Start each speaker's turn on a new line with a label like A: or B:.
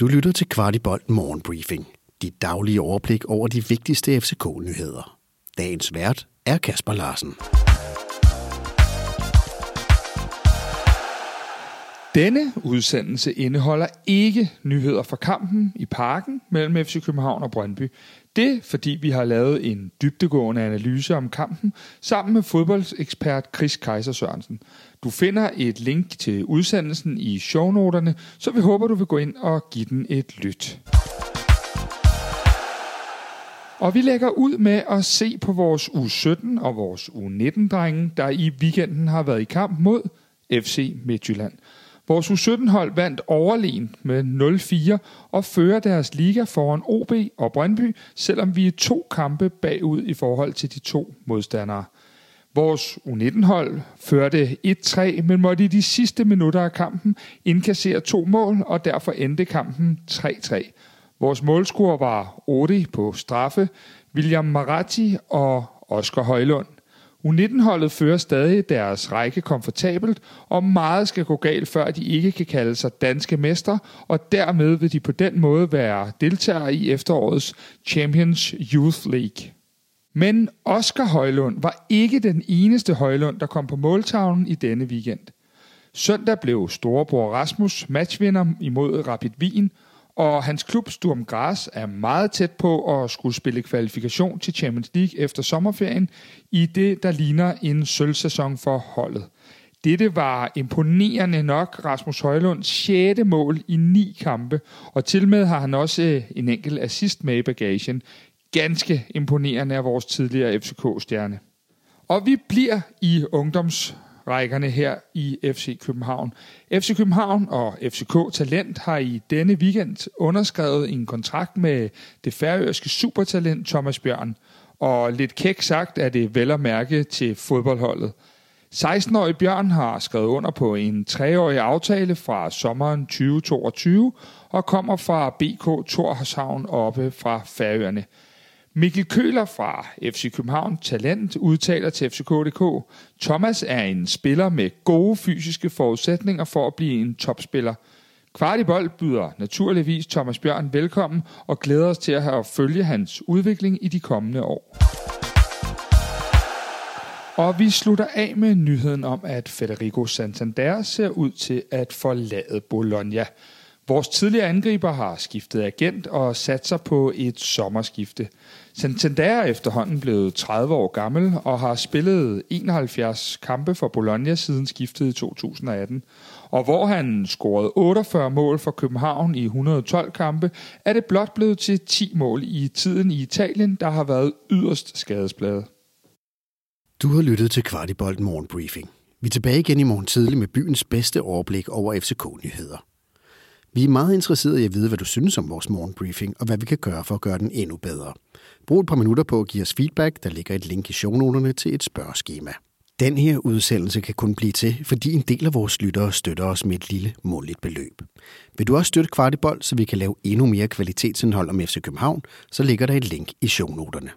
A: Du lytter til Kvartibolt Morgenbriefing. Dit daglige overblik over de vigtigste FCK-nyheder. Dagens vært er Kasper Larsen.
B: Denne udsendelse indeholder ikke nyheder fra kampen i parken mellem FC København og Brøndby. Det fordi vi har lavet en dybdegående analyse om kampen sammen med fodboldekspert Chris Kaiser Sørensen. Du finder et link til udsendelsen i shownoterne, så vi håber, du vil gå ind og give den et lyt. Og vi lægger ud med at se på vores U17 og vores U19-drenge, der i weekenden har været i kamp mod FC Midtjylland. Vores U17-hold vandt overlegen med 0-4 og fører deres liga foran OB og Brøndby, selvom vi er to kampe bagud i forhold til de to modstandere. Vores U19-hold førte 1-3, men måtte i de sidste minutter af kampen indkassere to mål, og derfor endte kampen 3-3. Vores målscorer var Odi på straffe, William Maratti og Oscar Højlund. U19-holdet fører stadig deres række komfortabelt, og meget skal gå galt, før de ikke kan kalde sig danske mester, og dermed vil de på den måde være deltagere i efterårets Champions Youth League. Men Oscar Højlund var ikke den eneste Højlund, der kom på måltavlen i denne weekend. Søndag blev storebror Rasmus matchvinder imod Rapid Wien, og hans klub Sturm Graz er meget tæt på at skulle spille kvalifikation til Champions League efter sommerferien i det, der ligner en sølvsæson for holdet. Dette var imponerende nok Rasmus Højlunds 6. mål i ni kampe, og til med har han også eh, en enkelt assist med i bagagen. Ganske imponerende af vores tidligere FCK-stjerne. Og vi bliver i ungdoms rækkerne her i FC København. FC København og FCK Talent har i denne weekend underskrevet en kontrakt med det færøske supertalent Thomas Bjørn. Og lidt kæk sagt er det vel at mærke til fodboldholdet. 16-årige Bjørn har skrevet under på en treårig aftale fra sommeren 2022 og kommer fra BK Torshavn oppe fra Færøerne. Mikkel Køler fra FC København Talent udtaler til FCK.dk, Thomas er en spiller med gode fysiske forudsætninger for at blive en topspiller. Kvartibold byder naturligvis Thomas Bjørn velkommen og glæder os til at have følge hans udvikling i de kommende år. Og vi slutter af med nyheden om, at Federico Santander ser ud til at forlade Bologna. Vores tidligere angriber har skiftet agent og sat sig på et sommerskifte. Santander er efterhånden blevet 30 år gammel og har spillet 71 kampe for Bologna siden skiftet i 2018. Og hvor han scorede 48 mål for København i 112 kampe, er det blot blevet til 10 mål i tiden i Italien, der har været yderst skadespladet.
A: Du har lyttet til Kvartibolt Morgenbriefing. Vi er tilbage igen i morgen tidlig med byens bedste overblik over FCK-nyheder. Vi er meget interesserede i at vide, hvad du synes om vores morgenbriefing, og hvad vi kan gøre for at gøre den endnu bedre. Brug et par minutter på at give os feedback. Der ligger et link i shownoterne til et spørgeskema. Den her udsendelse kan kun blive til, fordi en del af vores lyttere støtter os med et lille måligt beløb. Vil du også støtte Kvartibold, så vi kan lave endnu mere kvalitetsindhold om FC København, så ligger der et link i shownoterne.